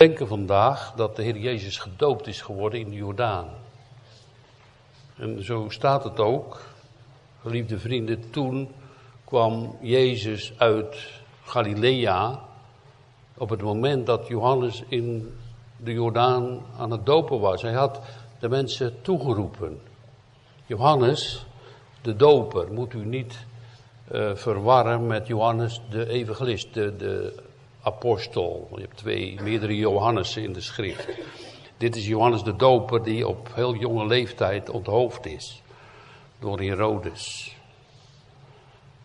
denken vandaag dat de Heer Jezus gedoopt is geworden in de Jordaan. En zo staat het ook, geliefde vrienden, toen kwam Jezus uit Galilea op het moment dat Johannes in de Jordaan aan het dopen was. Hij had de mensen toegeroepen. Johannes, de doper, moet u niet uh, verwarren met Johannes de evangelist, de, de apostel. Je hebt twee, meerdere Johannessen in de schrift. Dit is Johannes de doper die op heel jonge leeftijd onthoofd is door Herodes.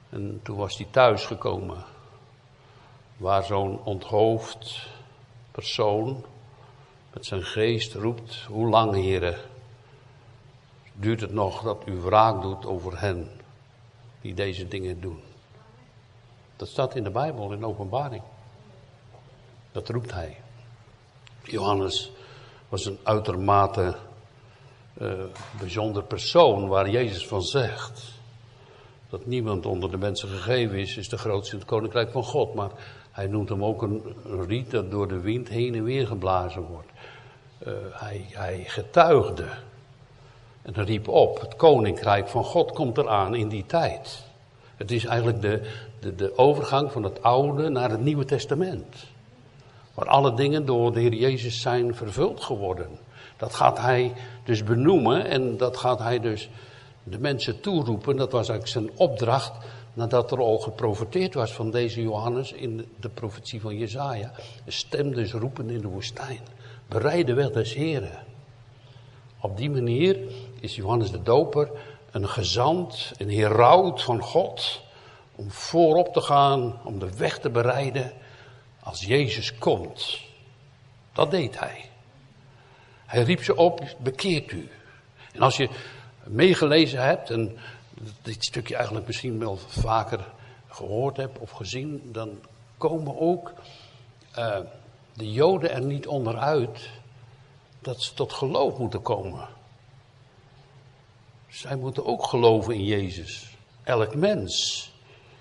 En toen was hij thuis gekomen, waar zo'n onthoofd persoon met zijn geest roept, hoe lang heren duurt het nog dat u wraak doet over hen die deze dingen doen. Dat staat in de Bijbel, in openbaring. Dat roept hij. Johannes was een uitermate uh, bijzonder persoon waar Jezus van zegt. Dat niemand onder de mensen gegeven is, is de grootste in het koninkrijk van God. Maar hij noemt hem ook een, riet dat door de wind heen en weer geblazen wordt. Uh, hij, hij getuigde en riep op, het koninkrijk van God komt eraan in die tijd. Het is eigenlijk de, de, de overgang van het Oude naar het Nieuwe Testament. Waar alle dingen door de Heer Jezus zijn vervuld geworden. Dat gaat hij dus benoemen en dat gaat hij dus de mensen toeroepen. Dat was eigenlijk zijn opdracht nadat er al geprofeteerd was van deze Johannes in de profetie van Jezaja. Stem dus roepen in de woestijn. Bereid de weg des Heren. Op die manier is Johannes de Doper een gezant, een heraut van God. Om voorop te gaan, om de weg te bereiden als Jezus komt. Dat deed hij. Hij riep ze op, bekeert u. En als je meegelezen hebt en dit stukje eigenlijk misschien wel vaker gehoord hebt of gezien, dan komen ook uh, de Joden er niet onderuit dat ze tot geloof moeten komen. Zij moeten ook geloven in Jezus. Elk mens.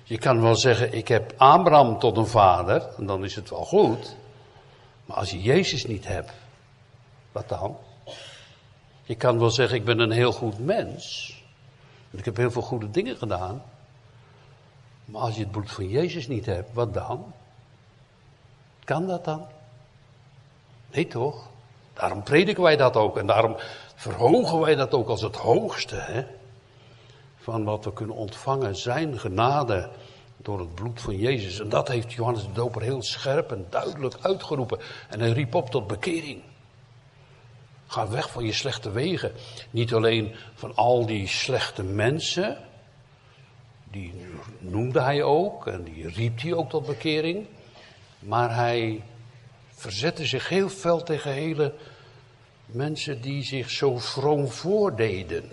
Je kan wel zeggen, ik heb Abraham tot een vader, en dan is het wel goed. Maar als je Jezus niet hebt, wat dan? Je kan wel zeggen, ik ben een heel goed mens. Ik heb heel veel goede dingen gedaan. Maar als je het bloed van Jezus niet hebt, wat dan? Kan dat dan? Nee toch? Daarom prediken wij dat ook. En daarom verhogen wij dat ook als het hoogste. Hè? Van wat we kunnen ontvangen, zijn genade door het bloed van Jezus. En dat heeft Johannes de Doper heel scherp en duidelijk uitgeroepen. En hij riep op tot bekering. Ga weg van je slechte wegen. Niet alleen van al die slechte mensen. Die noemde hij ook en die riep hij ook tot bekering. Maar hij verzette zich heel fel tegen hele mensen die zich zo vroom voordeden.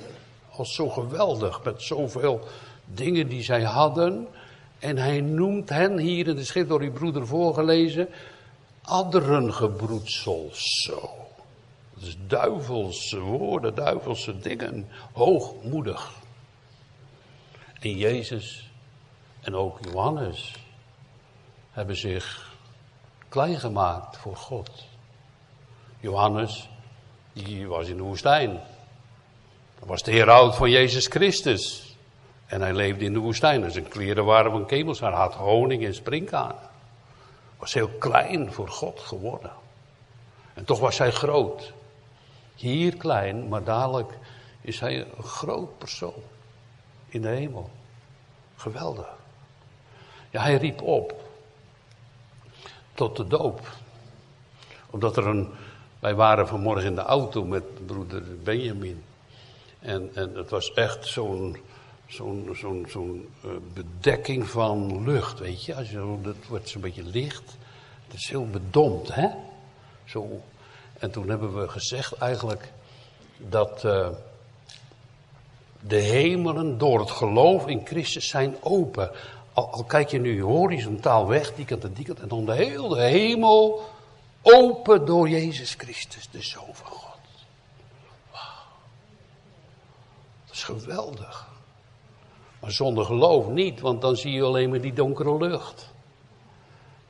Als zo geweldig, met zoveel dingen die zij hadden. En hij noemt hen hier in de schrift door uw broeder voorgelezen, adderengebroedsels. Zo. Dat is duivelse woorden, duivelse dingen, hoogmoedig. En Jezus en ook Johannes hebben zich klein gemaakt voor God. Johannes, die was in de woestijn. Dat was de heraut van Jezus Christus. En hij leefde in de woestijn. En zijn kleren waren van. Hij had honing en springkaan. Was heel klein voor God geworden. En toch was hij groot. Hier klein, maar dadelijk is hij een groot persoon. In de hemel. Geweldig. Ja, hij riep op. Tot de doop. Omdat er een. Wij waren vanmorgen in de auto met broeder Benjamin. En, en het was echt zo'n zo'n uh, bedekking van lucht, weet je. Als je, dat wordt zo'n beetje licht. Het is heel bedompt, hè. Zo. En toen hebben we gezegd eigenlijk dat uh, de hemelen door het geloof in Christus zijn open. Al, al, kijk je nu horizontaal weg, die kant en die kant, en dan de hele hemel open door Jezus Christus, de Zoon van God. Wauw. Dat is geweldig. Maar zonder geloof niet, want dan zie je alleen maar die donkere lucht.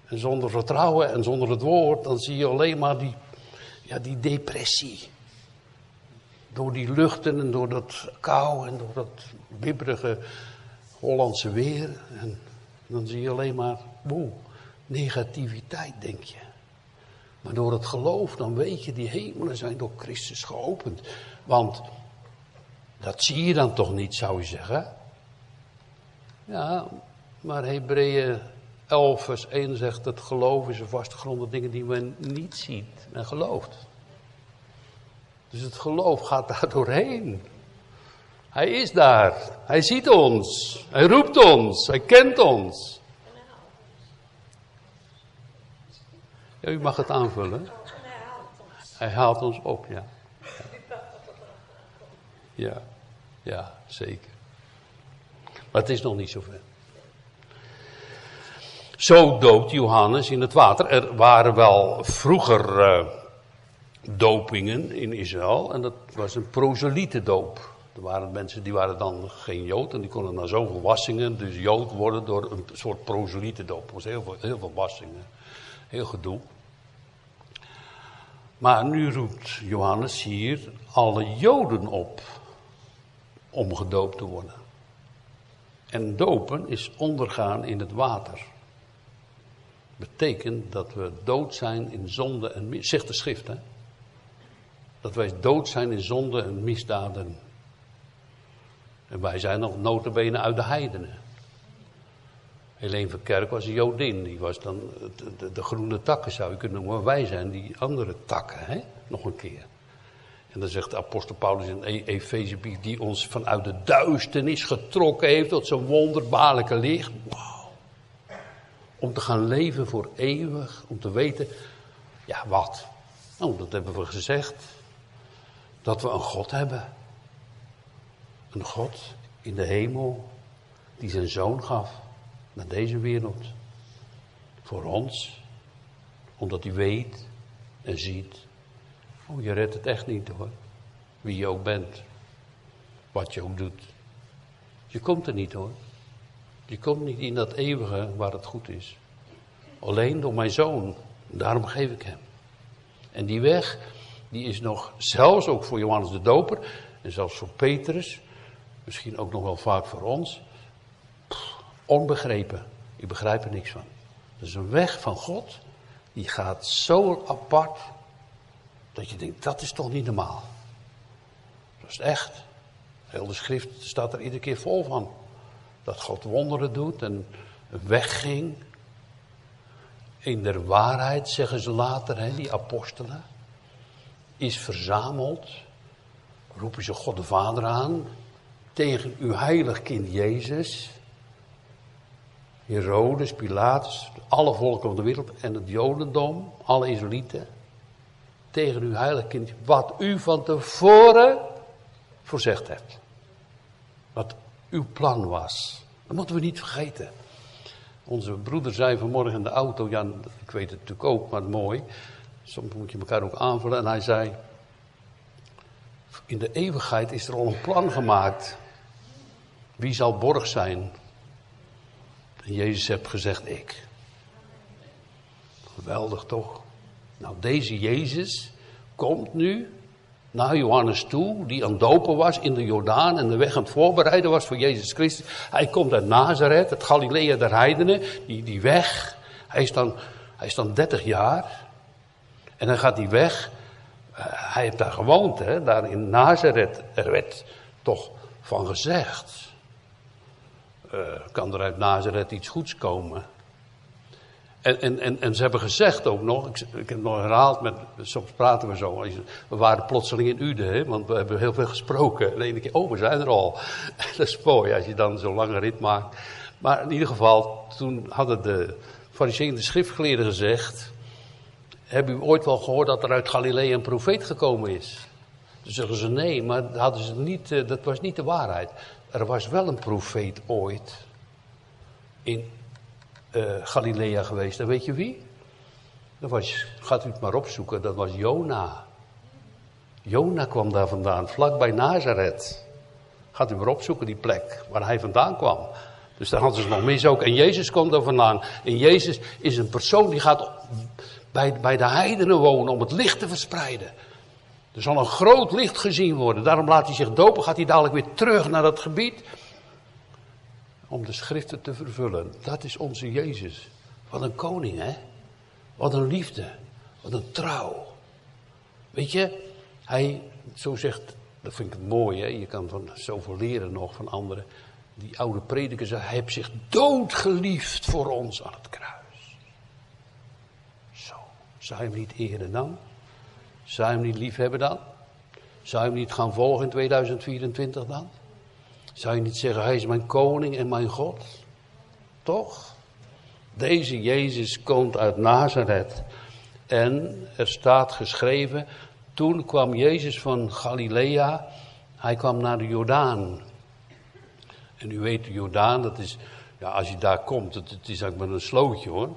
en zonder vertrouwen en zonder het woord, dan zie je alleen maar die, ja, die depressie. Door die luchten en door dat kou en door dat bibberige Hollandse weer. En dan zie je alleen maar, boe, negativiteit, denk je. Maar door het geloof, dan weet je, die hemelen zijn door Christus geopend. Want dat zie je dan toch niet, zou je zeggen. Ja, maar Hebreeën 11 vers 1 zegt dat geloof is een vaste grond dingen die men niet ziet en gelooft. Dus het geloof gaat daar doorheen. Hij is daar. Hij ziet ons. Hij roept ons. Hij kent ons. Ja, u mag het aanvullen. Hij haalt ons op, ja. Ja, ja, zeker. Maar het is nog niet zover. Zo doopt Johannes in het water. Er waren wel vroeger uh, dopingen in Israël en dat was een doop. Er waren mensen die waren dan geen Jood en die konden na zoveel wassingen dus Jood worden door een soort doop. Er was heel veel, heel veel wassingen, heel gedoe. Maar nu roept Johannes hier alle Joden op om gedoopt te worden. En dopen is ondergaan in het water. Betekent dat we dood zijn in zonde en misdaden. Zegt de schrift, hè? Dat wij dood zijn in zonde en misdaden. En wij zijn nog notabene uit de heidenen. Helene van Kerk was een Jodin. Die was dan de, de, groene takken zou je kunnen noemen. wij zijn die andere takken, hè? Nog een keer. En dan zegt de apostel Paulus in e- Efezebrief, die ons vanuit de duisternis getrokken heeft tot zijn wonderbaarlijke licht. Om te gaan leven voor eeuwig, om te weten, ja wat? Nou, dat hebben we gezegd. Dat we een God hebben. Een God in de hemel die zijn zoon gaf naar deze wereld. Voor ons, omdat hij weet en ziet. Oh, je redt het echt niet hoor. Wie je ook bent. Wat je ook doet. Je komt er niet hoor. Je komt niet in dat eeuwige waar het goed is. Alleen door mijn zoon. Daarom geef ik hem. En die weg, die is nog zelfs ook voor Johannes de Doper. En zelfs voor Petrus. Misschien ook nog wel vaak voor ons onbegrepen. Ik begrijp er niks van. Dat is een weg van God, die gaat zo apart, dat je denkt, dat is toch niet normaal. Dat is echt. Heel de schrift staat er iedere keer vol van. Dat God wonderen doet en wegging. In der waarheid, zeggen ze later, hè, die apostelen, is verzameld. Roepen ze God de Vader aan tegen uw heilig kind Jezus Herodes, Pilatus, alle volken op de wereld en het Jodendom, alle Israëlieten, tegen uw heilige kind, wat u van tevoren voorzegd hebt. Wat uw plan was. Dat moeten we niet vergeten. Onze broeder zei vanmorgen in de auto, ja, ik weet het natuurlijk ook, maar mooi. Soms moet je elkaar ook aanvullen. En hij zei, in de eeuwigheid is er al een plan gemaakt. Wie zal borg zijn en Jezus heeft gezegd, ik. Geweldig toch? Nou, deze Jezus komt nu naar Johannes toe, die aan dopen was in de Jordaan en de weg aan het voorbereiden was voor Jezus Christus. Hij komt uit Nazareth, het Galilea der heidenen, die, die weg. Hij is, dan, hij is dan 30 jaar en dan gaat hij weg. Uh, hij heeft daar gewoond, hè, daar in Nazareth. Er werd toch van gezegd uh, kan er uit Nazareth iets goeds komen. En, en, en, ze hebben gezegd ook nog, ik, ik heb het nog herhaald, met, soms praten we zo. We waren plotseling in Uden, hè, want we hebben heel veel gesproken. En de ene keer, oh, we zijn er al. dat is mooi als je dan zo'n lange rit maakt. Maar in ieder geval, toen hadden de fariseeën de schriftgeleerden gezegd... Hebben u ooit wel gehoord dat er uit Galilea een profeet gekomen is? Toen zeggen ze nee, maar hadden ze niet, eh, dat was niet de waarheid. Er was wel een profeet ooit in uh, Galilea geweest. En weet je wie? Dat was, gaat u het maar opzoeken, dat was Jona. Jona kwam daar vandaan, vlak bij Nazareth. Gaat u maar opzoeken die plek waar hij vandaan kwam. Dus daar hadden ze nog mis ook. En Jezus komt er vandaan. En Jezus is een persoon die gaat bij, bij de heidenen wonen om het licht te verspreiden. Er zal een groot licht gezien worden. Daarom laat hij zich dopen, gaat hij dadelijk weer terug naar dat gebied. Om de schriften te vervullen. Dat is onze Jezus. Wat een koning, hè? Wat een liefde. Wat een trouw. Weet je, hij, zo zegt, dat vind ik het mooi, hè? Je kan van zoveel leren nog van anderen. Die oude prediker zei, hij heeft zich doodgeliefd voor ons aan het kruis. Zo, zou je hem niet eren dan? Zou je hem niet liefhebben dan? Zou je hem niet gaan volgen in 2024 dan? Zou je niet zeggen, hij is mijn koning en mijn God? Toch? Deze Jezus komt uit Nazareth. En er staat geschreven, toen kwam Jezus van Galilea, hij kwam naar de Jordaan. En u weet, de Jordaan, dat is, ja, als je daar komt, het, het is eigenlijk maar een slootje hoor.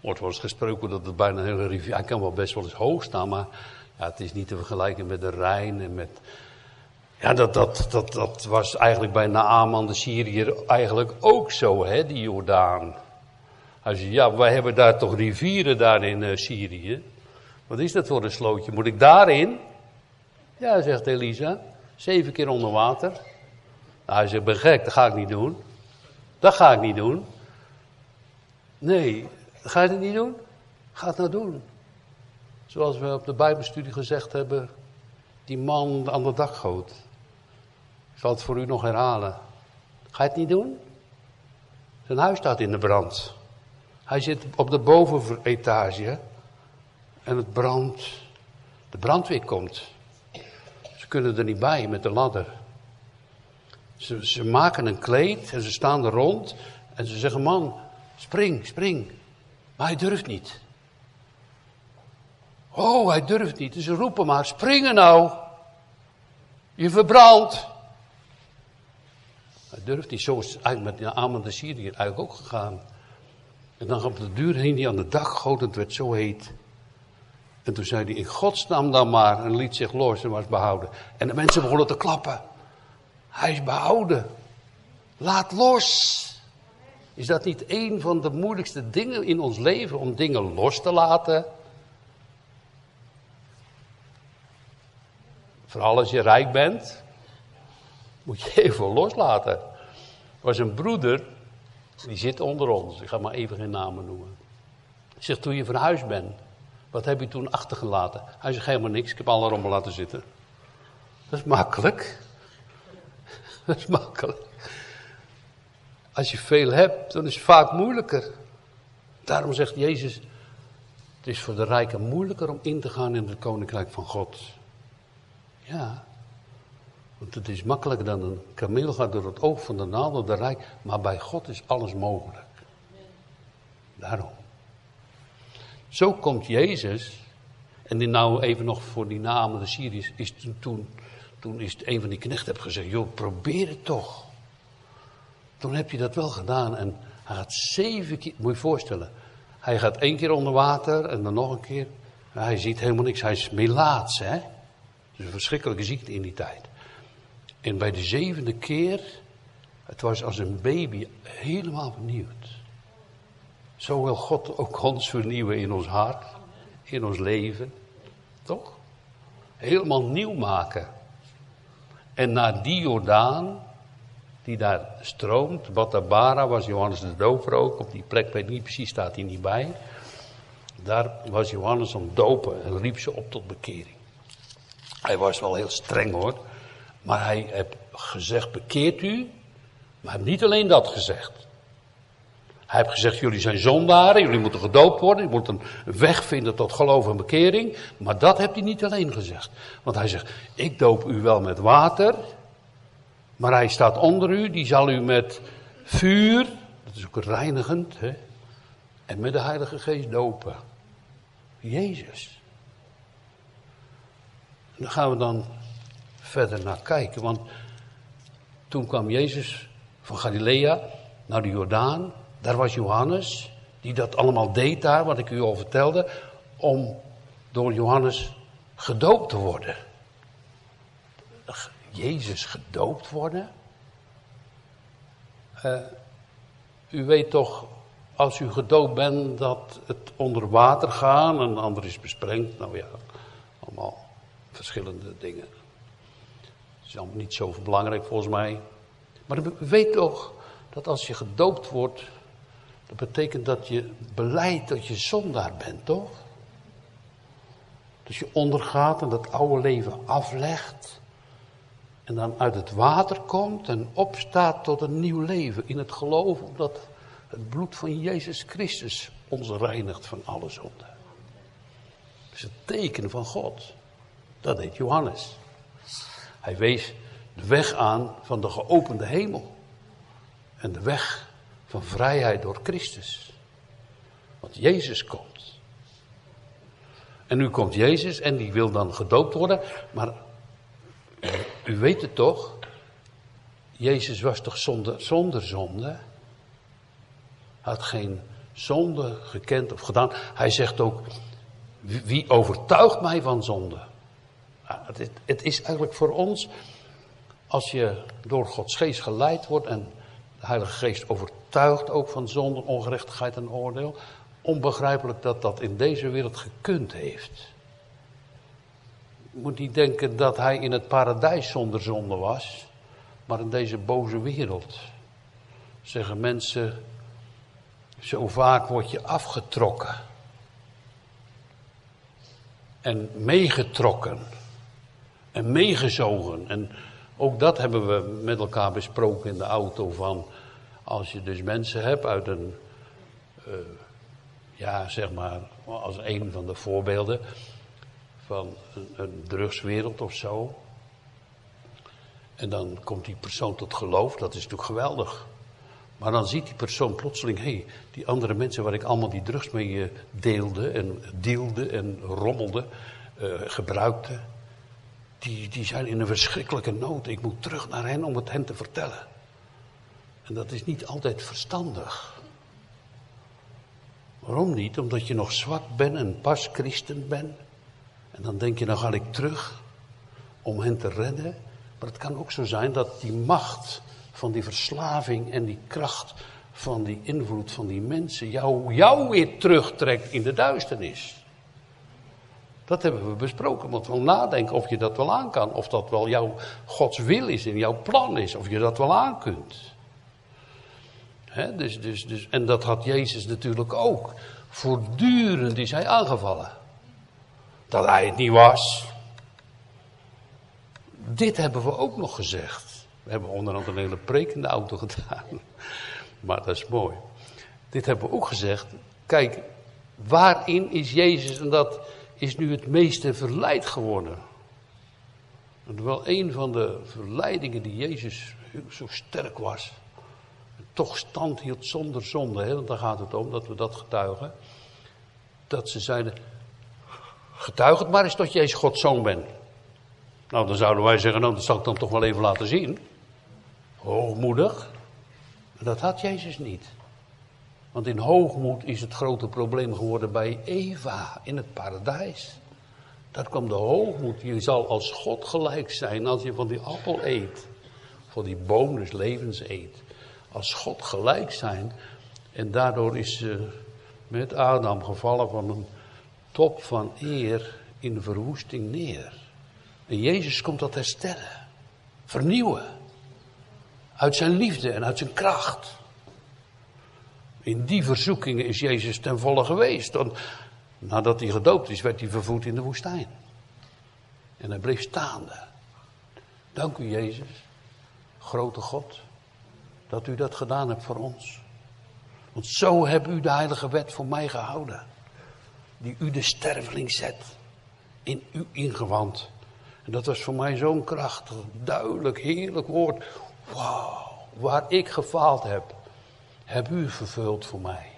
Wordt wel eens gesproken dat het bijna een hele rivier, hij kan wel best wel eens hoog staan, maar ja, het is niet te vergelijken met de Rijn en met... Ja, dat, dat, dat, dat was eigenlijk bij Naaman de Syriër eigenlijk ook zo, hè, die Jordaan. Hij zei, ja, wij hebben daar toch rivieren daar in uh, Syrië. Wat is dat voor een slootje? Moet ik daarin? Ja, zegt Elisa. Zeven keer onder water. Nou, hij zegt, ben gek, dat ga ik niet doen. Dat ga ik niet doen. Nee, ga je het niet doen? Ga het nou doen. Zoals we op de Bijbelstudie gezegd hebben, die man aan de dakgoot. Ik zal het voor u nog herhalen. Ga je het niet doen? Zijn huis staat in de brand. Hij zit op de bovenetage en het brandt. De brandweer komt. Ze kunnen er niet bij met de ladder. Ze, ze maken een kleed en ze staan er rond en ze zeggen: Man, spring, spring. Maar hij durft niet. Oh, hij durft niet. Dus ze roepen maar: Springen nou. Je verbrandt. Durft niet. Zo is eigenlijk met Aman de Syriër eigenlijk ook gegaan. En dan op de duur heen die aan de dag goot, het werd zo heet. En toen zei hij, in godsnaam dan maar, en liet zich los en was behouden. En de mensen begonnen te klappen. Hij is behouden. Laat los. Is dat niet een van de moeilijkste dingen in ons leven, om dingen los te laten? Vooral als je rijk bent, moet je even loslaten. Was een broeder, die zit onder ons. Ik ga maar even geen namen noemen. Zegt, toen je verhuisd bent, wat heb je toen achtergelaten? Hij zegt, helemaal niks, ik heb alle rommel laten zitten. Dat is makkelijk. Dat is makkelijk. Als je veel hebt, dan is het vaak moeilijker. Daarom zegt Jezus, het is voor de rijken moeilijker om in te gaan in het koninkrijk van God. Ja, want het is makkelijker dan een kameel gaat door het oog van de naald de rijk, maar bij God is alles mogelijk. Daarom. Zo komt Jezus, en die nou even nog voor die namen de Syriërs, is toen, toen, toen is een van die knechten heb gezegd, joh, probeer het toch. Toen heb je dat wel gedaan en hij gaat zeven keer, moet je je voorstellen, hij gaat één keer onder water en dan nog een keer. Hij ziet helemaal niks, hij is melaats, hè. Dus een verschrikkelijke ziekte in die tijd. En bij de zevende keer, het was als een baby helemaal vernieuwd. Zo wil God ook ons vernieuwen in ons hart, in ons leven. Toch? Helemaal nieuw maken. En naar die Jordaan, die daar stroomt, Batabara was Johannes de Doper ook, op die plek weet niet precies, staat hij niet bij. Daar was Johannes aan dopen en riep ze op tot bekering. Hij was wel heel streng hoor. Maar hij heeft gezegd, bekeert u. Maar hij heeft niet alleen dat gezegd. Hij heeft gezegd, jullie zijn zondaren, jullie moeten gedoopt worden, je moet een weg vinden tot geloof en bekering. Maar dat heeft hij niet alleen gezegd. Want hij zegt, ik doop u wel met water, maar hij staat onder u, die zal u met vuur, dat is ook reinigend, hè, en met de Heilige Geest dopen. Jezus. En daar gaan we dan verder naar kijken. Want toen kwam Jezus van Galilea naar de Jordaan. Daar was Johannes, die dat allemaal deed daar, wat ik u al vertelde, om door Johannes gedoopt te worden. Jezus gedoopt worden? Uh, u weet toch, als u gedoopt bent, dat het onder water gaat en ander is besprengd. Nou ja, allemaal verschillende dingen. Is allemaal niet zo belangrijk volgens mij. Maar weet toch dat als je gedoopt wordt, dat betekent dat je beleidt dat je zondaar bent, toch? Dat je ondergaat en dat oude leven aflegt. En dan uit het water komt en opstaat tot een nieuw leven in het geloof, omdat het bloed van Jezus Christus ons reinigt van alle zonde. Dat is het teken van God. Dat deed Johannes. Hij wees de weg aan van de geopende hemel. En de weg van vrijheid door Christus. Want Jezus komt. En nu komt Jezus en die wil dan gedoopt worden. Maar u weet het toch? Jezus was toch zonder, zonder zonde? Had geen zonde gekend of gedaan. Hij zegt ook, wie overtuigt mij van zonde? Het, het is eigenlijk voor ons, als je door Gods geest geleid wordt en de Heilige Geest overtuigt ook van zonde, ongerechtigheid en oordeel, onbegrijpelijk dat dat in deze wereld gekund heeft. Je moet niet denken dat hij in het paradijs zonder zonde was, maar in deze boze wereld. Zeggen mensen, zo vaak word je afgetrokken en meegetrokken en meegezogen. En ook dat hebben we met elkaar besproken in de auto van als je dus mensen hebt uit een, uh, ja zeg maar, als een van de voorbeelden van een, een drugswereld of zo. En dan komt die persoon tot geloof, dat is natuurlijk geweldig. Maar dan ziet die persoon plotseling, hé, hey, die andere mensen waar ik allemaal die drugs mee eh, deelde en deelde en rommelde, uh, gebruikte, die, die zijn in een verschrikkelijke nood. Ik moet terug naar hen om het hen te vertellen. En dat is niet altijd verstandig. Waarom niet? Omdat je nog zwak bent en pas christen bent. En dan denk je, dan ga ik terug om hen te redden. Maar het kan ook zo zijn dat die macht van die verslaving en die kracht van die invloed van die mensen jou, jou weer terugtrekt in de duisternis. Dat hebben we besproken. Want we nadenken of je dat wel aan kan. Of dat wel jouw Gods wil is en jouw plan is. Of je dat wel aan kunt. dus, dus, dus, en dat had Jezus natuurlijk ook. Voortdurend is hij aangevallen. Dat hij het niet was. Dit hebben we ook nog gezegd. We hebben onder andere een hele preek in de auto gedaan. Maar dat is mooi. Dit hebben we ook gezegd. Kijk, waarin is Jezus en dat is nu het meeste verleid geworden. En wel een van de verleidingen die Jezus zo sterk was. Toch stand hield zonder zonde. Hè? Want daar gaat het om dat we dat getuigen. Dat ze zeiden, getuig het maar eens dat Jezus Gods zoon bent. Nou, dan zouden wij zeggen, nou, dat zal ik dan toch wel even laten zien. Hoogmoedig. dat had Jezus niet. Want in hoogmoed is het grote probleem geworden bij Eva in het paradijs. Daar kwam de hoogmoed. Je zal als God gelijk zijn als je van die appel eet. Van die boom des levens eet. Als God gelijk zijn. En daardoor is ze met Adam gevallen van een top van eer in verwoesting neer. En Jezus komt dat herstellen. Vernieuwen. Uit zijn liefde en uit zijn kracht. In die verzoekingen is Jezus ten volle geweest. Want nadat hij gedoopt is, werd hij vervoerd in de woestijn. En hij bleef staande. Dank u, Jezus, grote God, dat u dat gedaan hebt voor ons. Want zo hebt u de heilige wet voor mij gehouden. Die u de sterveling zet. In uw ingewand. En dat was voor mij zo'n krachtig, duidelijk, heerlijk woord. Wauw, waar ik gefaald heb heb u vervuld voor mij.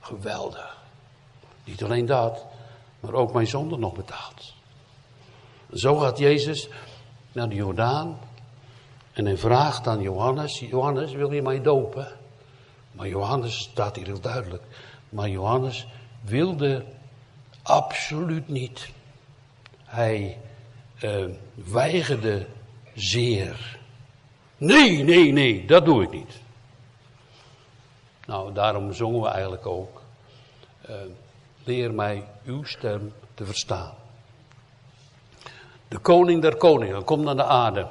Geweldig. Niet alleen dat, maar ook mijn zonde nog betaald. Zo gaat Jezus naar de Jordaan en hij vraagt aan Johannes, Johannes wil je mij dopen? Maar Johannes staat hier heel duidelijk. Maar Johannes wilde absoluut niet. Hij uh, weigerde zeer. Nee, nee, nee, dat doe ik niet. Nou, daarom zongen we eigenlijk ook. Uh, leer mij uw stem te verstaan. De koning der koningen komt naar de aarde.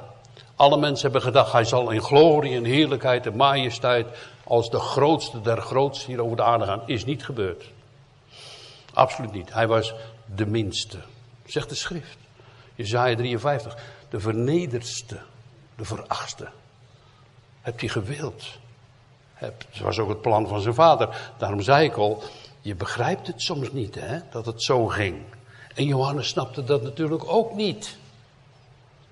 Alle mensen hebben gedacht, hij zal in glorie en heerlijkheid en majesteit als de grootste der grootste hier over de aarde gaan. Is niet gebeurd. Absoluut niet. Hij was de minste. Zegt de schrift. Jezaja 53. De vernederste. De verachtste. Hebt hij gewild. Het was ook het plan van zijn vader. Daarom zei ik al, je begrijpt het soms niet, hè, dat het zo ging. En Johannes snapte dat natuurlijk ook niet.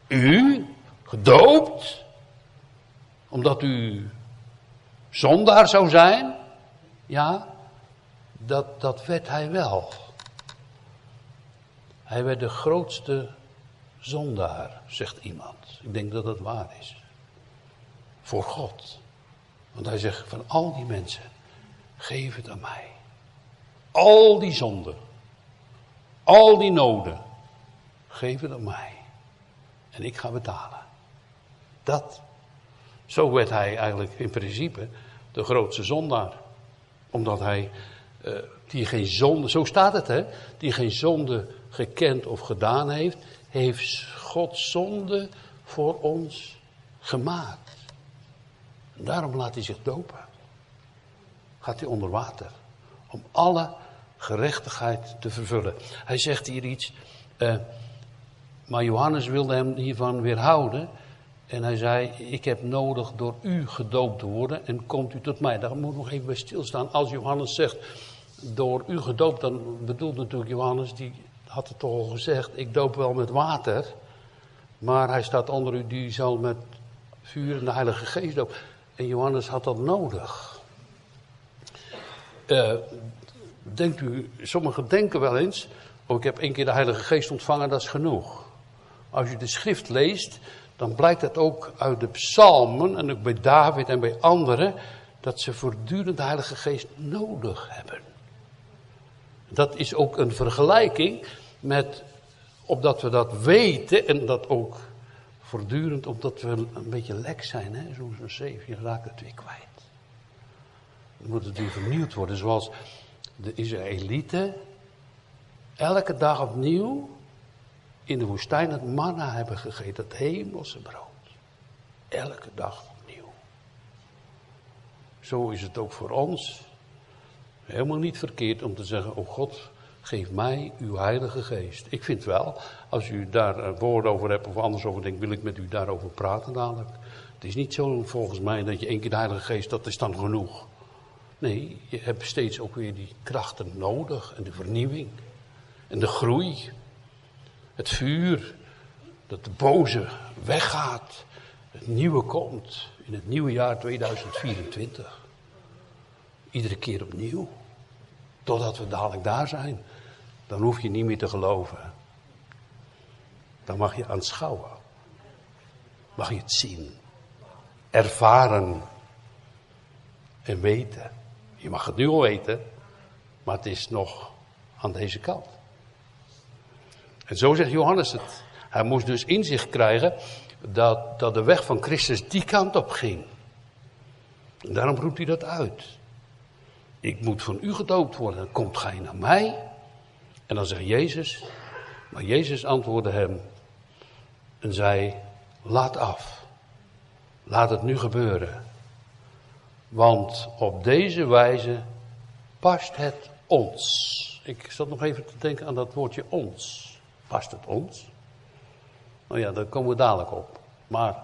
U, gedoopt, omdat u zondaar zou zijn, ja, dat, dat werd hij wel. Hij werd de grootste zondaar, zegt iemand. Ik denk dat dat waar is. Voor God. Want hij zegt van al die mensen, geef het aan mij. Al die zonden, al die noden, geef het aan mij. En ik ga betalen. Dat. Zo werd hij eigenlijk in principe de grootste zondaar. Omdat hij, uh, die geen zonde, zo staat het hè, die geen zonde gekend of gedaan heeft, heeft God zonde voor ons gemaakt. En daarom laat hij zich dopen. Gaat hij onder water. Om alle gerechtigheid te vervullen. Hij zegt hier iets, uh, maar Johannes wilde hem hiervan weerhouden. En hij zei, ik heb nodig door u gedoopt te worden en komt u tot mij. Daar moet nog even bij stilstaan. Als Johannes zegt, door u gedoopt, dan bedoelt natuurlijk Johannes, die had het toch al gezegd, ik doop wel met water. Maar hij staat onder u, die zal met vuur en de Heilige Geest dopen. En Johannes had dat nodig. Uh, denkt u, sommigen denken wel eens, oh ik heb één keer de Heilige Geest ontvangen, dat is genoeg. Als je de schrift leest, dan blijkt het ook uit de psalmen en ook bij David en bij anderen, dat ze voortdurend de Heilige Geest nodig hebben. Dat is ook een vergelijking met, opdat we dat weten en dat ook voortdurend, omdat we een beetje lek zijn, zo'n zo zeef, je raakt het weer kwijt. Dan moet het weer vernieuwd worden, zoals de Israëlieten elke dag opnieuw in de woestijn het manna hebben gegeten, het hemelse brood. Elke dag opnieuw. Zo is het ook voor ons. Helemaal niet verkeerd om te zeggen, oh God, geef mij uw heilige geest. Ik vind wel, als u daar woorden over hebt of anders over denkt, wil ik met u daarover praten dadelijk. Het is niet zo volgens mij dat je één keer de heilige geest, dat is dan genoeg. Nee, je hebt steeds ook weer die krachten nodig en de vernieuwing en de groei. Het vuur, dat de boze weggaat, het nieuwe komt in het nieuwe jaar 2024. Iedere keer opnieuw. Totdat we dadelijk daar zijn. Dan hoef je niet meer te geloven. Dan mag je aanschouwen. Mag je het zien. Ervaren. En weten. Je mag het nu al weten. Maar het is nog aan deze kant. En zo zegt Johannes het. Hij moest dus in zich krijgen dat, dat de weg van Christus die kant op ging. En daarom roept hij dat uit. Ik moet van u gedoopt worden. Komt gij naar mij. En dan zegt Jezus. Maar Jezus antwoordde hem. En zei: Laat af. Laat het nu gebeuren. Want op deze wijze past het ons. Ik zat nog even te denken aan dat woordje ons. Past het ons? Nou ja, daar komen we dadelijk op. Maar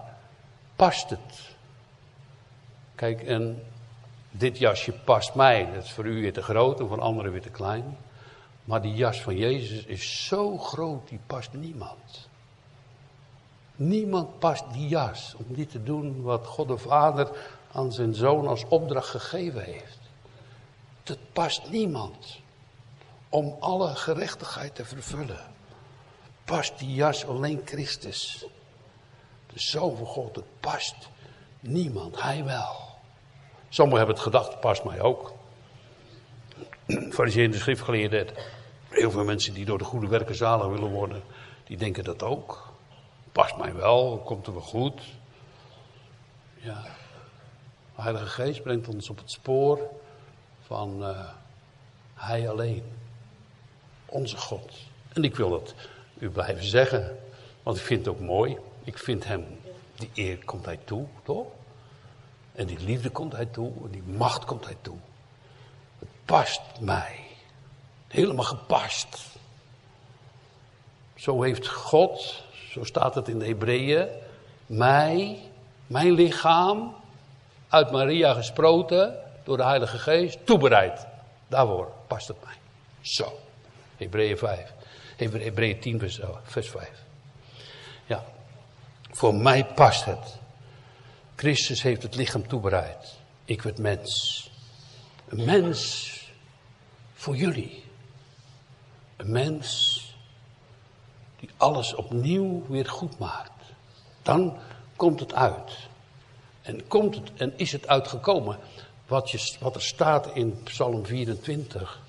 past het? Kijk, en dit jasje past mij. Dat is voor u weer te groot en voor anderen weer te klein. Maar die jas van Jezus is zo groot, die past niemand. Niemand past die jas om niet te doen wat God de Vader aan zijn zoon als opdracht gegeven heeft. Het past niemand om alle gerechtigheid te vervullen past die jas alleen Christus. De Zoon van God, het past niemand, hij wel. Sommigen hebben het gedacht, past mij ook. Fariseeën de schriftgeleerden, heel veel mensen die door de goede werken zalig willen worden, die denken dat ook. Past mij wel, komt er wel goed. Ja. De Heilige Geest brengt ons op het spoor van uh, Hij alleen. Onze God. En ik wil het u blijven zeggen, want ik vind het ook mooi. Ik vind Hem, die eer komt Hij toe, toch? En die liefde komt Hij toe, en die macht komt Hij toe. Het past mij. Helemaal gepast. Zo heeft God, zo staat het in de Hebreeën, mij, mijn lichaam, uit Maria gesproten door de Heilige Geest, toebereid. Daarvoor past het mij. Zo. Hebreeën 5. Hebreeën 10 vers, vers 5. Ja. Voor mij past het. Christus heeft het lichaam toebereid. Ik werd mens. Een mens voor jullie. Een mens die alles opnieuw weer goed maakt. Dan komt het uit. En, komt het, en is het uitgekomen wat, je, wat er staat in Psalm 24.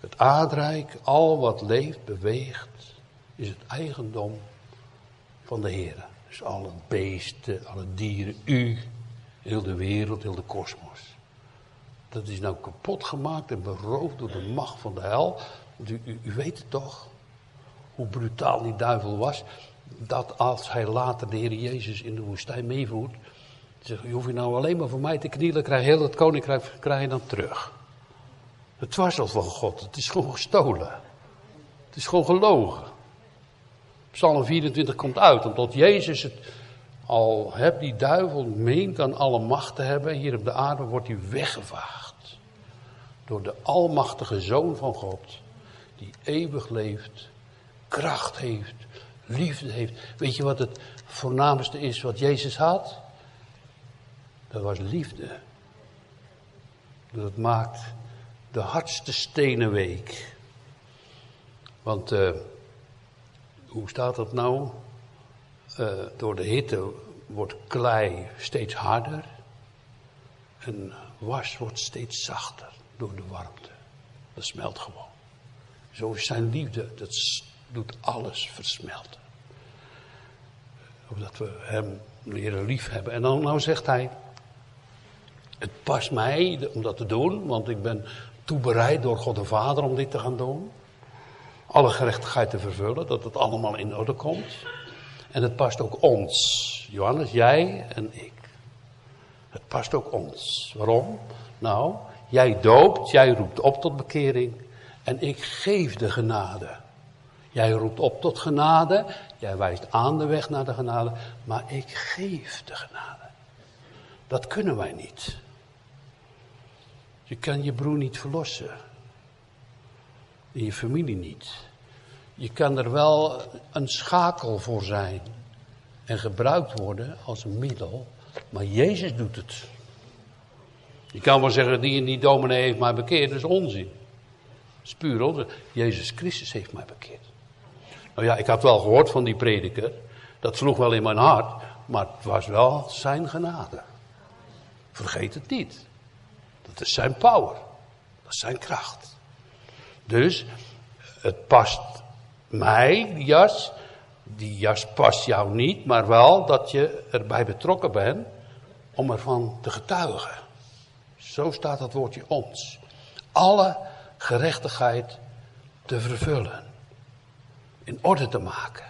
Het aardrijk, al wat leeft, beweegt, is het eigendom van de Heer. Dus alle beesten, alle dieren, u, heel de wereld, heel de kosmos. Dat is nou kapot gemaakt en beroofd door de macht van de hel. U, u, weet het toch? Hoe brutaal die duivel was. Dat als hij later de Heer Jezus in de woestijn meevoert. Zegt, je hoeft je nou alleen maar voor mij te knielen, krijg heel het koninkrijk krijg je dan terug. Het was al van God, het is gewoon gestolen. Het is gewoon gelogen. Psalm 24 komt uit, omdat Jezus het al hebt die duivel meent aan alle macht te hebben, hier op de aarde wordt hij weggevaagd. Door de almachtige Zoon van God, die eeuwig leeft, kracht heeft, liefde heeft. Weet je wat het voornaamste is wat Jezus had? Dat was liefde. Dat maakt de hardste stenen week. Want uh, hoe staat dat nou? Uh, door de hitte wordt klei steeds harder. En was wordt steeds zachter door de warmte. Dat smelt gewoon. Zo is zijn liefde, dat doet alles versmelten. Omdat we hem leren lief hebben. En dan nou zegt hij, het past mij om dat te doen, want ik ben toebereid door God de Vader om dit te gaan doen. Alle gerechtigheid te vervullen, dat het allemaal in orde komt. En het past ook ons. Johannes, jij en ik. Het past ook ons. Waarom? Nou, jij doopt, jij roept op tot bekering. En ik geef de genade. Jij roept op tot genade. Jij wijst aan de weg naar de genade. Maar ik geef de genade. Dat kunnen wij niet. Je kan je broer niet verlossen. En je familie niet. Je kan er wel een schakel voor zijn. En gebruikt worden als een middel. Maar Jezus doet het. Je kan wel zeggen, die en die dominee heeft mij bekeerd. Dat is onzin. Spuur Jezus Christus heeft mij bekeerd. Nou ja, ik had wel gehoord van die prediker. Dat sloeg wel in mijn hart. Maar het was wel zijn genade. Vergeet het niet. Dat is zijn power. Dat is zijn kracht. Dus het past mij, die jas. Die jas past jou niet, maar wel dat je erbij betrokken bent om ervan te getuigen. Zo staat het woordje ons. Alle gerechtigheid te vervullen. In orde te maken.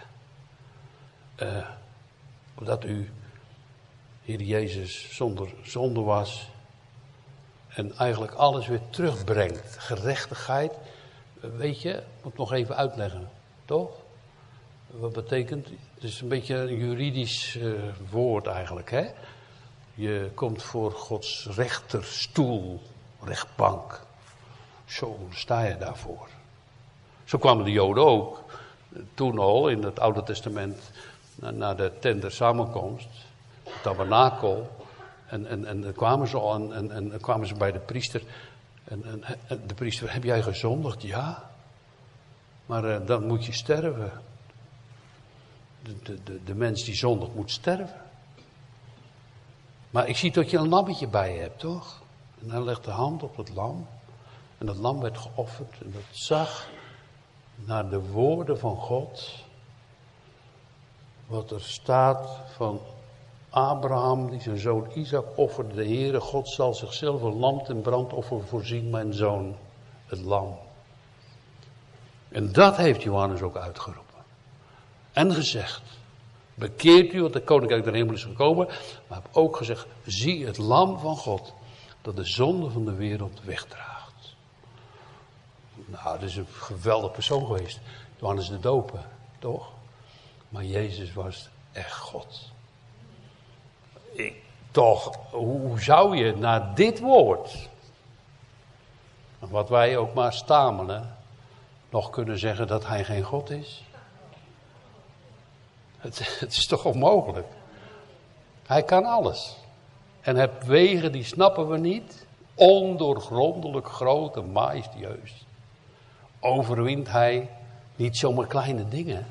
Uh, omdat u, Heer Jezus, zonder zonde was en eigenlijk alles weer terugbrengt. Gerechtigheid, weet je, moet nog even uitleggen, toch? Wat betekent, het is een beetje een juridisch uh, woord eigenlijk, hè? Je komt voor Gods rechterstoel, rechtbank. Zo sta je daarvoor. Zo kwamen de Joden ook, toen al in het Oude Testament, naar de tent der samenkomst, het tabernakel. En, en, en dan kwamen ze, al, en, en, en kwamen ze bij de priester. En, en, de priester, heb jij gezondigd? Ja. Maar uh, dan moet je sterven. De, de, de, mens die zondigt moet sterven. Maar ik zie dat je een lammetje bij je hebt, toch? En hij legt de hand op het lam. En dat lam werd geofferd. En dat zag naar de woorden van God. Wat er staat van Abraham die zijn zoon Isaac offerde, de Heere God zal zichzelf een lam ten brandoffer voorzien, mijn zoon, het lam. En dat heeft Johannes ook uitgeroepen. En gezegd, bekeert u, want de koninkrijk der hemel is gekomen. Maar heb ook gezegd, zie het lam van God, dat de zonde van de wereld wegdraagt. Nou, dat is een geweldig persoon geweest. Johannes de Doper, toch? Maar Jezus was echt God. Toch, hoe zou je naar dit woord, wat wij ook maar stamelen, nog kunnen zeggen dat hij geen God is? Het, het, is toch onmogelijk? Hij kan alles. En heb wegen die snappen we niet. Ondoorgrondelijk groot en majestueus. Overwint hij niet zomaar kleine dingen.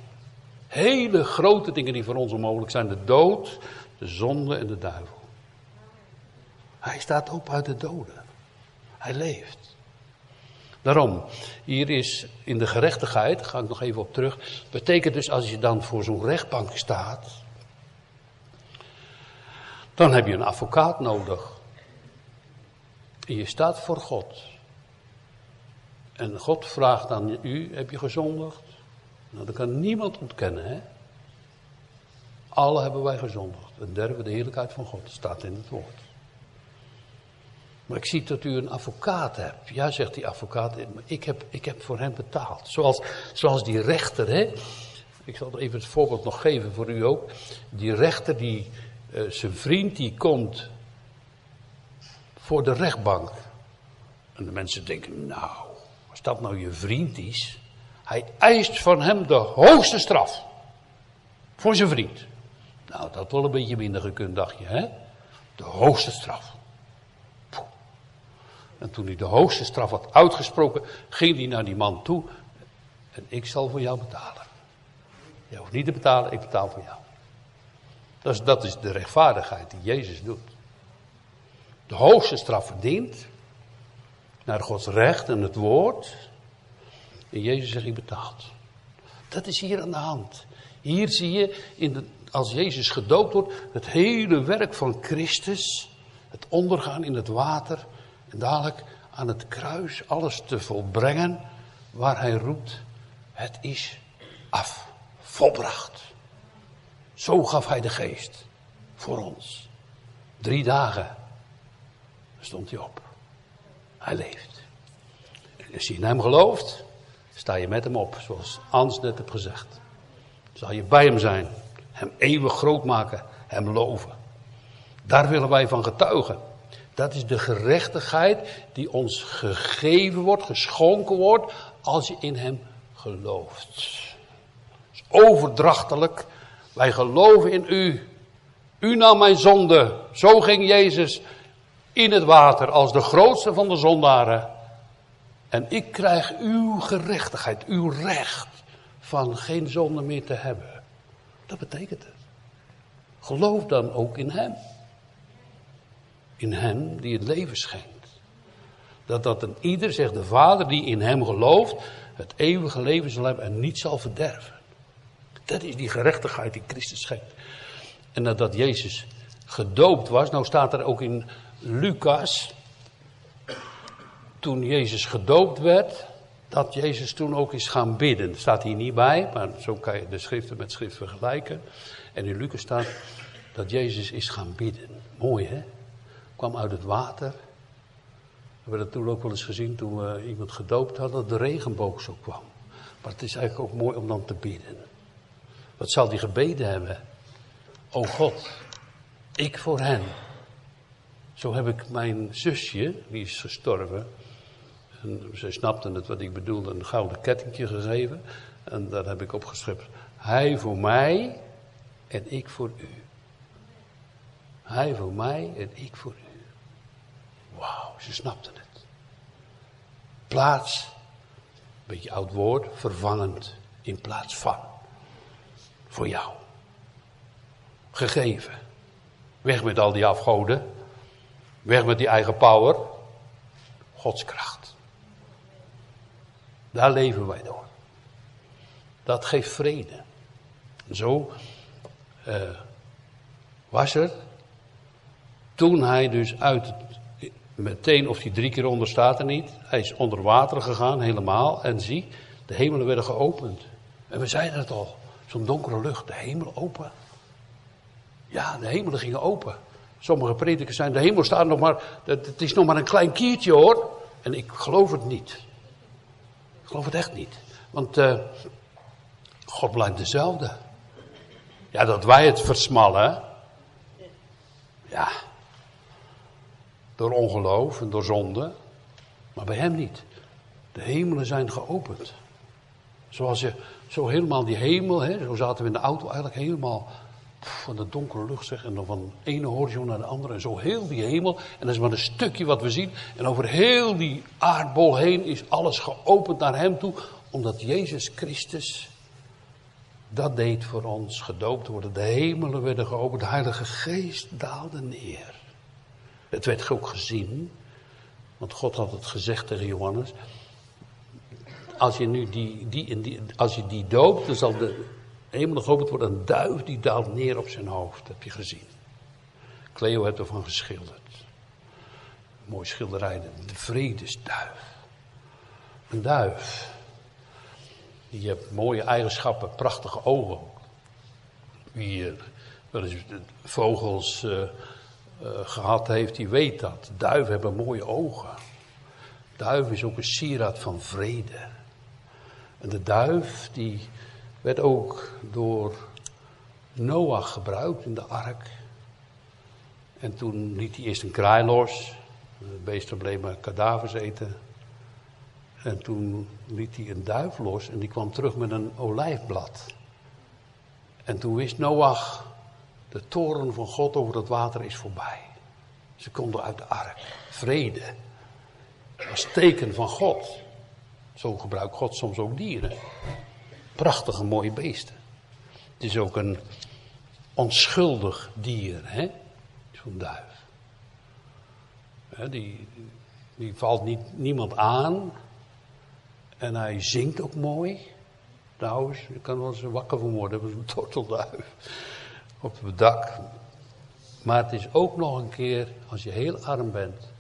Hele grote dingen die voor ons onmogelijk zijn. De dood, de zonde en de duivel. Hij staat op uit de doden. Hij leeft. Daarom, hier is in de gerechtigheid, daar ga ik nog even op terug. Betekent dus als je dan voor zo'n rechtbank staat. Dan heb je een advocaat nodig. En je staat voor God. En God vraagt aan u: heb je gezondigd? Nou, dat kan niemand ontkennen, hè? Alle hebben wij gezondigd. En derven de heerlijkheid van God. staat in het woord. Maar ik zie dat u een advocaat hebt. Ja, zegt die advocaat, ik heb, ik heb voor hem betaald. Zoals, zoals die rechter, hè. Ik zal even het voorbeeld nog geven voor u ook. Die rechter, die, uh, zijn vriend, die komt voor de rechtbank. En de mensen denken, nou, als dat nou je vriend is. Hij eist van hem de hoogste straf. Voor zijn vriend. Nou, dat wel een beetje minder gekund, dacht je, hè? De hoogste straf. En toen hij de hoogste straf had uitgesproken, ging hij naar die man toe. En ik zal voor jou betalen. Je hoeft niet te betalen, ik betaal voor jou. Dat is, dat is de rechtvaardigheid die Jezus doet. De hoogste straf verdient. Naar Gods recht en het woord. En Jezus zegt, ik betaald. Dat is hier aan de hand. Hier zie je, in de, als Jezus gedoopt wordt, het hele werk van Christus. Het ondergaan in het water. Dadelijk aan het kruis alles te volbrengen waar hij roept, het is af, volbracht. Zo gaf hij de geest voor ons. Drie dagen stond hij op. Hij leeft. Als je in hem gelooft, sta je met hem op, zoals Ans net heeft gezegd. Zal je bij hem zijn, hem eeuwig groot maken, hem loven. Daar willen wij van getuigen. Dat is de gerechtigheid die ons gegeven wordt, geschonken wordt, als je in Hem gelooft. is overdrachtelijk. Wij geloven in U. U nam mijn zonde. Zo ging Jezus in het water als de grootste van de zondaren. En ik krijg uw gerechtigheid, uw recht van geen zonde meer te hebben. Dat betekent het. Geloof dan ook in Hem in hem die het leven schenkt. Dat dat een ieder, zegt de Vader, die in hem gelooft, het eeuwige leven zal hebben en niet zal verderven. Dat is die gerechtigheid die Christus schenkt. En nadat Jezus gedoopt was, nou staat er ook in Lucas, toen Jezus gedoopt werd, dat Jezus toen ook is gaan bidden. Dat staat hier niet bij, maar zo kan je de schriften met schrift vergelijken. En in Lucas staat dat Jezus is gaan bidden. Mooi hè? Kwam uit het water. We hebben dat toen ook wel eens gezien toen we iemand gedoopt hadden, dat de regenboog zo kwam. Maar het is eigenlijk ook mooi om dan te bidden. Wat zal die gebeden hebben? O God, ik voor hen. Zo heb ik mijn zusje, die is gestorven. En ze snapte het wat ik bedoelde, een gouden kettingje gegeven. En daar heb ik opgeschreven. Hij voor mij en ik voor u. Hij voor mij en ik voor u. Wauw, ze snapten het. Plaats, een beetje oud woord, vervangend in plaats van. Voor jou. Gegeven. Weg met al die afgoden. Weg met die eigen power. Gods kracht. Daar leven wij door. Dat geeft vrede. Zo uh, was er toen hij dus uit het, meteen of hij drie keer onder staat er niet, hij is onder water gegaan helemaal en zie, de hemelen werden geopend. En we zeiden het al, zo'n donkere lucht, de hemel open. Ja, de hemelen gingen open. Sommige predikers zijn, de hemel staat nog maar, het is nog maar een klein kiertje hoor. En ik geloof het niet. Ik geloof het echt niet. Want uh, God blijft dezelfde. Ja, dat wij het versmallen. Ja. Door ongeloof en door zonde. Maar bij hem niet. De hemelen zijn geopend. Zoals je, zo helemaal die hemel, hè, zo zaten we in de auto eigenlijk helemaal van de donkere lucht zeg. En dan van de ene horizon naar de andere. En zo heel die hemel. En dat is maar een stukje wat we zien. En over heel die aardbol heen is alles geopend naar hem toe. Omdat Jezus Christus dat deed voor ons. Gedoopt worden. De hemelen werden geopend. De Heilige Geest daalde neer. Het werd ook gezien. Want God had het gezegd tegen Johannes. Als je nu die, die, die, als je die doopt, dan zal de hemel geopend wordt. Een duif die daalt neer op zijn hoofd. heb je gezien. Cleo heeft ervan geschilderd. Mooi schilderij. De vredesduif. Een duif. Die heeft mooie eigenschappen, prachtige ogen. Wie wel eens vogels uh, gehad heeft, die weet dat. Duiven hebben mooie ogen. Duif is ook een sieraad van vrede. En de duif die werd ook door Noach gebruikt in de ark. En toen liet hij eerst een kraai los. De beesten bleven kadavers eten. En toen liet hij een duif los en die kwam terug met een olijfblad. En toen wist Noach, de toren van God over het water is voorbij. Ze konden uit de ark. Vrede. Dat was teken van God. Zo gebruikt God soms ook dieren. Prachtige mooie beesten. Het is ook een onschuldig dier, hè? Zo'n duif. die, die valt niet, niemand aan. En hij zingt ook mooi. Trouwens, je kan wel eens wakker van worden, dat is een tortelduif. Op het dak. Maar het is ook nog een keer, als je heel arm bent,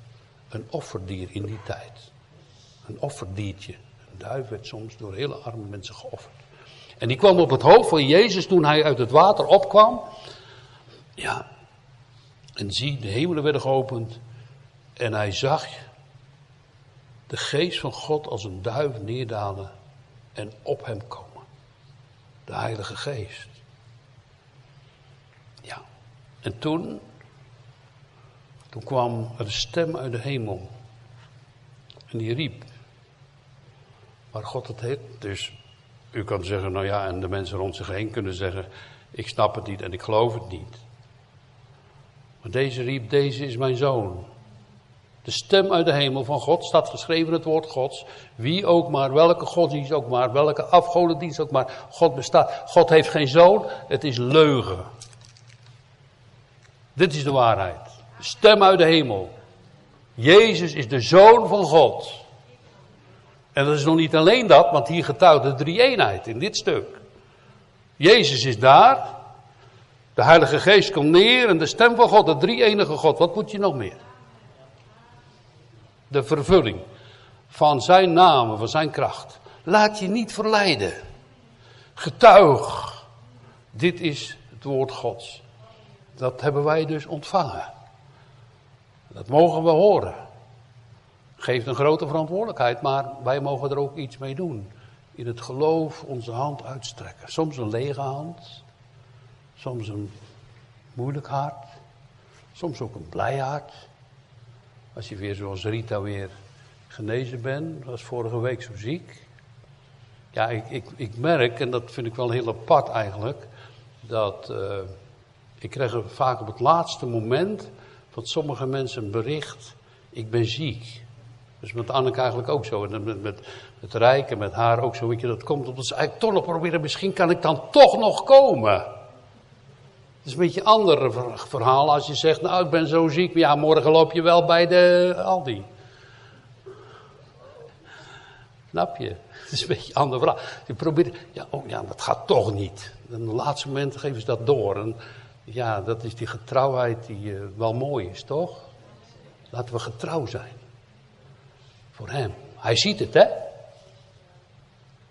een offerdier in die tijd. Een offerdiertje. Een duif werd soms door hele arme mensen geofferd. En die kwam op het hoofd van Jezus toen hij uit het water opkwam. Ja. En zie, de hemelen werden geopend. En hij zag de geest van God als een duif neerdalen en op hem komen. De Heilige Geest. En toen, toen kwam er een stem uit de hemel. En die riep. Maar God het heet. Dus u kan zeggen, nou ja, en de mensen rond zich heen kunnen zeggen, ik snap het niet en ik geloof het niet. Maar deze riep, deze is mijn zoon. De stem uit de hemel van God staat geschreven het woord Gods. Wie ook maar, welke godsdienst ook maar, welke afgodendienst ook maar. God bestaat. God heeft geen zoon, het is leugen. Dit is de waarheid. Stem uit de hemel. Jezus is de zoon van God. En dat is nog niet alleen dat, want hier getuigt de drie-eenheid in dit stuk. Jezus is daar. De Heilige Geest komt neer en de stem van God, de drie-enige God. Wat moet je nog meer? De vervulling van zijn namen, van zijn kracht. Laat je niet verleiden. Getuig. Dit is het woord Gods. Dat hebben wij dus ontvangen. Dat mogen we horen. Geeft een grote verantwoordelijkheid, maar wij mogen er ook iets mee doen. In het geloof onze hand uitstrekken. Soms een lege hand. Soms een moeilijk hart. Soms ook een blij hart. Als je weer zoals Rita weer genezen bent, was vorige week zo ziek. Ja, ik, ik, ik merk, en dat vind ik wel heel apart eigenlijk, dat uh, ik krijg vaak op het laatste moment van sommige mensen een bericht, ik ben ziek. Dus met Anneke eigenlijk ook zo. En met, met, met Rijk en met haar ook zo. Weet je, dat komt omdat ze eigenlijk toch nog proberen. Misschien kan ik dan toch nog komen. Het is een beetje een ander verhaal als je zegt, nou ik ben zo ziek, ja morgen loop je wel bij de Aldi. Snap je? Het is een beetje een ander verhaal. Je probeert, ja, oh ja, dat gaat toch niet. En op het laatste moment geven ze dat door. En Ja, dat is die getrouwheid die uh, wel mooi is, toch? Laten we getrouw zijn. Voor hem. Hij ziet het, hè?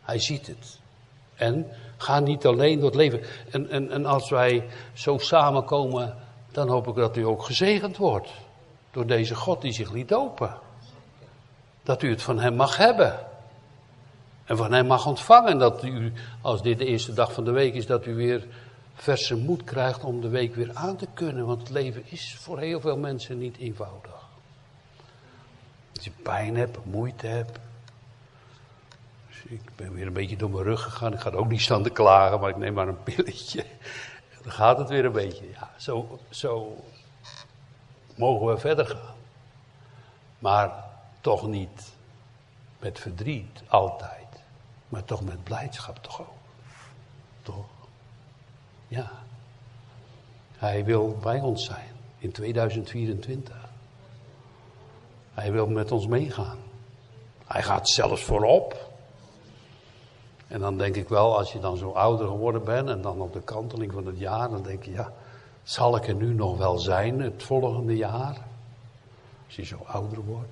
Hij ziet het. En ga niet alleen door het leven. En, en, en als wij zo samenkomen, dan hoop ik dat u ook gezegend wordt. Door deze God die zich liet dopen. Dat u het van hem mag hebben. En van hem mag ontvangen. Dat u, als dit de eerste dag van de week is, dat u weer verse moed krijgt om de week weer aan te kunnen. Want het leven is voor heel veel mensen niet eenvoudig. Als je pijn hebt, moeite hebt. Dus ik ben weer een beetje door mijn rug gegaan. Ik ga ook niet staan te klagen, maar ik neem maar een pilletje. Dan gaat het weer een beetje. Ja, zo, zo mogen we verder gaan. Maar toch niet met verdriet altijd. Maar toch met blijdschap toch ook. Toch? Hij wil bij ons zijn in 2024. Hij wil met ons meegaan. Hij gaat zelfs voorop. En dan denk ik wel, als je dan zo ouder geworden bent en dan op de kanteling van het jaar, dan denk je, ja, zal ik er nu nog wel zijn het volgende jaar? Als je zo ouder wordt.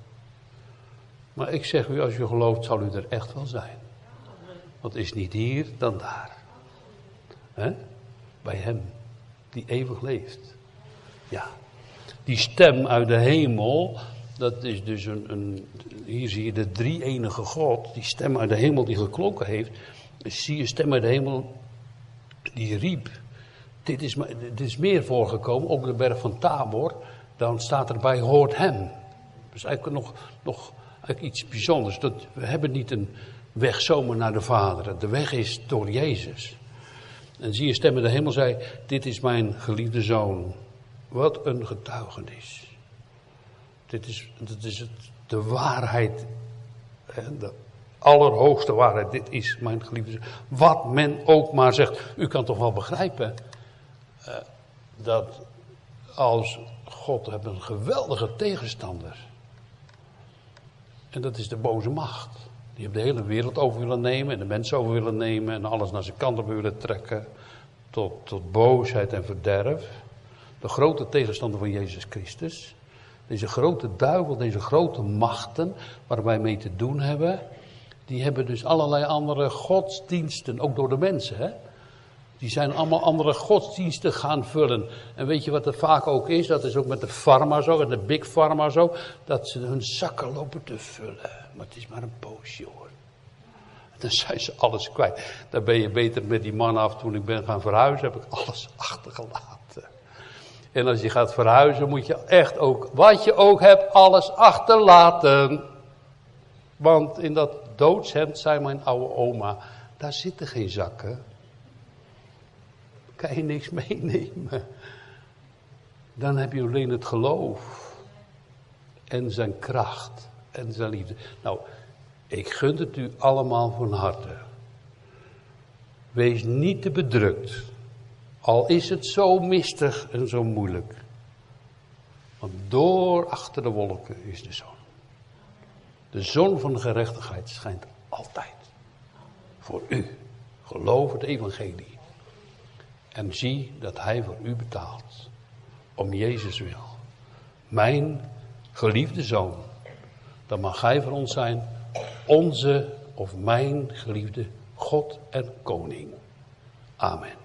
Maar ik zeg u, als je gelooft, zal u er echt wel zijn. Want is niet hier dan daar. He? Bij hem, die eeuwig leeft. Ja. Die stem uit de hemel, dat is dus een, een, hier zie je de drie enige God, die stem uit de hemel die geklonken heeft. Zie je stem uit de hemel, die riep. Dit is, dit is meer voorgekomen, ook de berg van Tabor. Dan staat erbij, hoort hem. Dus eigenlijk nog, nog iets bijzonders. Dat, we hebben niet een weg zomaar naar de Vader. De weg is door Jezus. En zie je stem in de hemel zei, dit is mijn geliefde zoon. Wat een getuigenis. Dit is, dit is het, de waarheid, de allerhoogste waarheid. Dit is mijn geliefde zoon. Wat men ook maar zegt. U kan toch wel begrijpen uh, dat als God heeft een geweldige tegenstander. En dat is de boze macht. Die heeft de hele wereld over willen nemen en de mensen over willen nemen en alles naar zijn kant op willen trekken. Tot, tot boosheid en verderf. De grote tegenstander van Jezus Christus. Deze grote duivel, deze grote machten waar wij mee te doen hebben. Die hebben dus allerlei andere godsdiensten, ook door de mensen. Hè? Die zijn allemaal andere godsdiensten gaan vullen. En weet je wat er vaak ook is? Dat is ook met de pharma zo, en de big pharma zo. Dat ze hun zakken lopen te vullen. Maar het is maar een poosje hoor. Dan zijn ze alles kwijt. Dan ben je beter met die man af. Toen ik ben gaan verhuizen, heb ik alles achtergelaten. En als je gaat verhuizen, moet je echt ook, wat je ook hebt, alles achterlaten. Want in dat doodshemd zei mijn oude oma, daar zitten geen zakken kan je niks meenemen. Dan heb je alleen het geloof. En zijn kracht. En zijn liefde. Nou, ik gun het u allemaal van harte. Wees niet te bedrukt. Al is het zo mistig en zo moeilijk. Want door achter de wolken is de zon. De zon van gerechtigheid schijnt altijd. Voor u. Geloof het evangelie. En zie dat Hij voor u betaalt. Om Jezus wil. Mijn geliefde zoon. Dan mag Hij voor ons zijn. Onze of mijn geliefde God en Koning. Amen.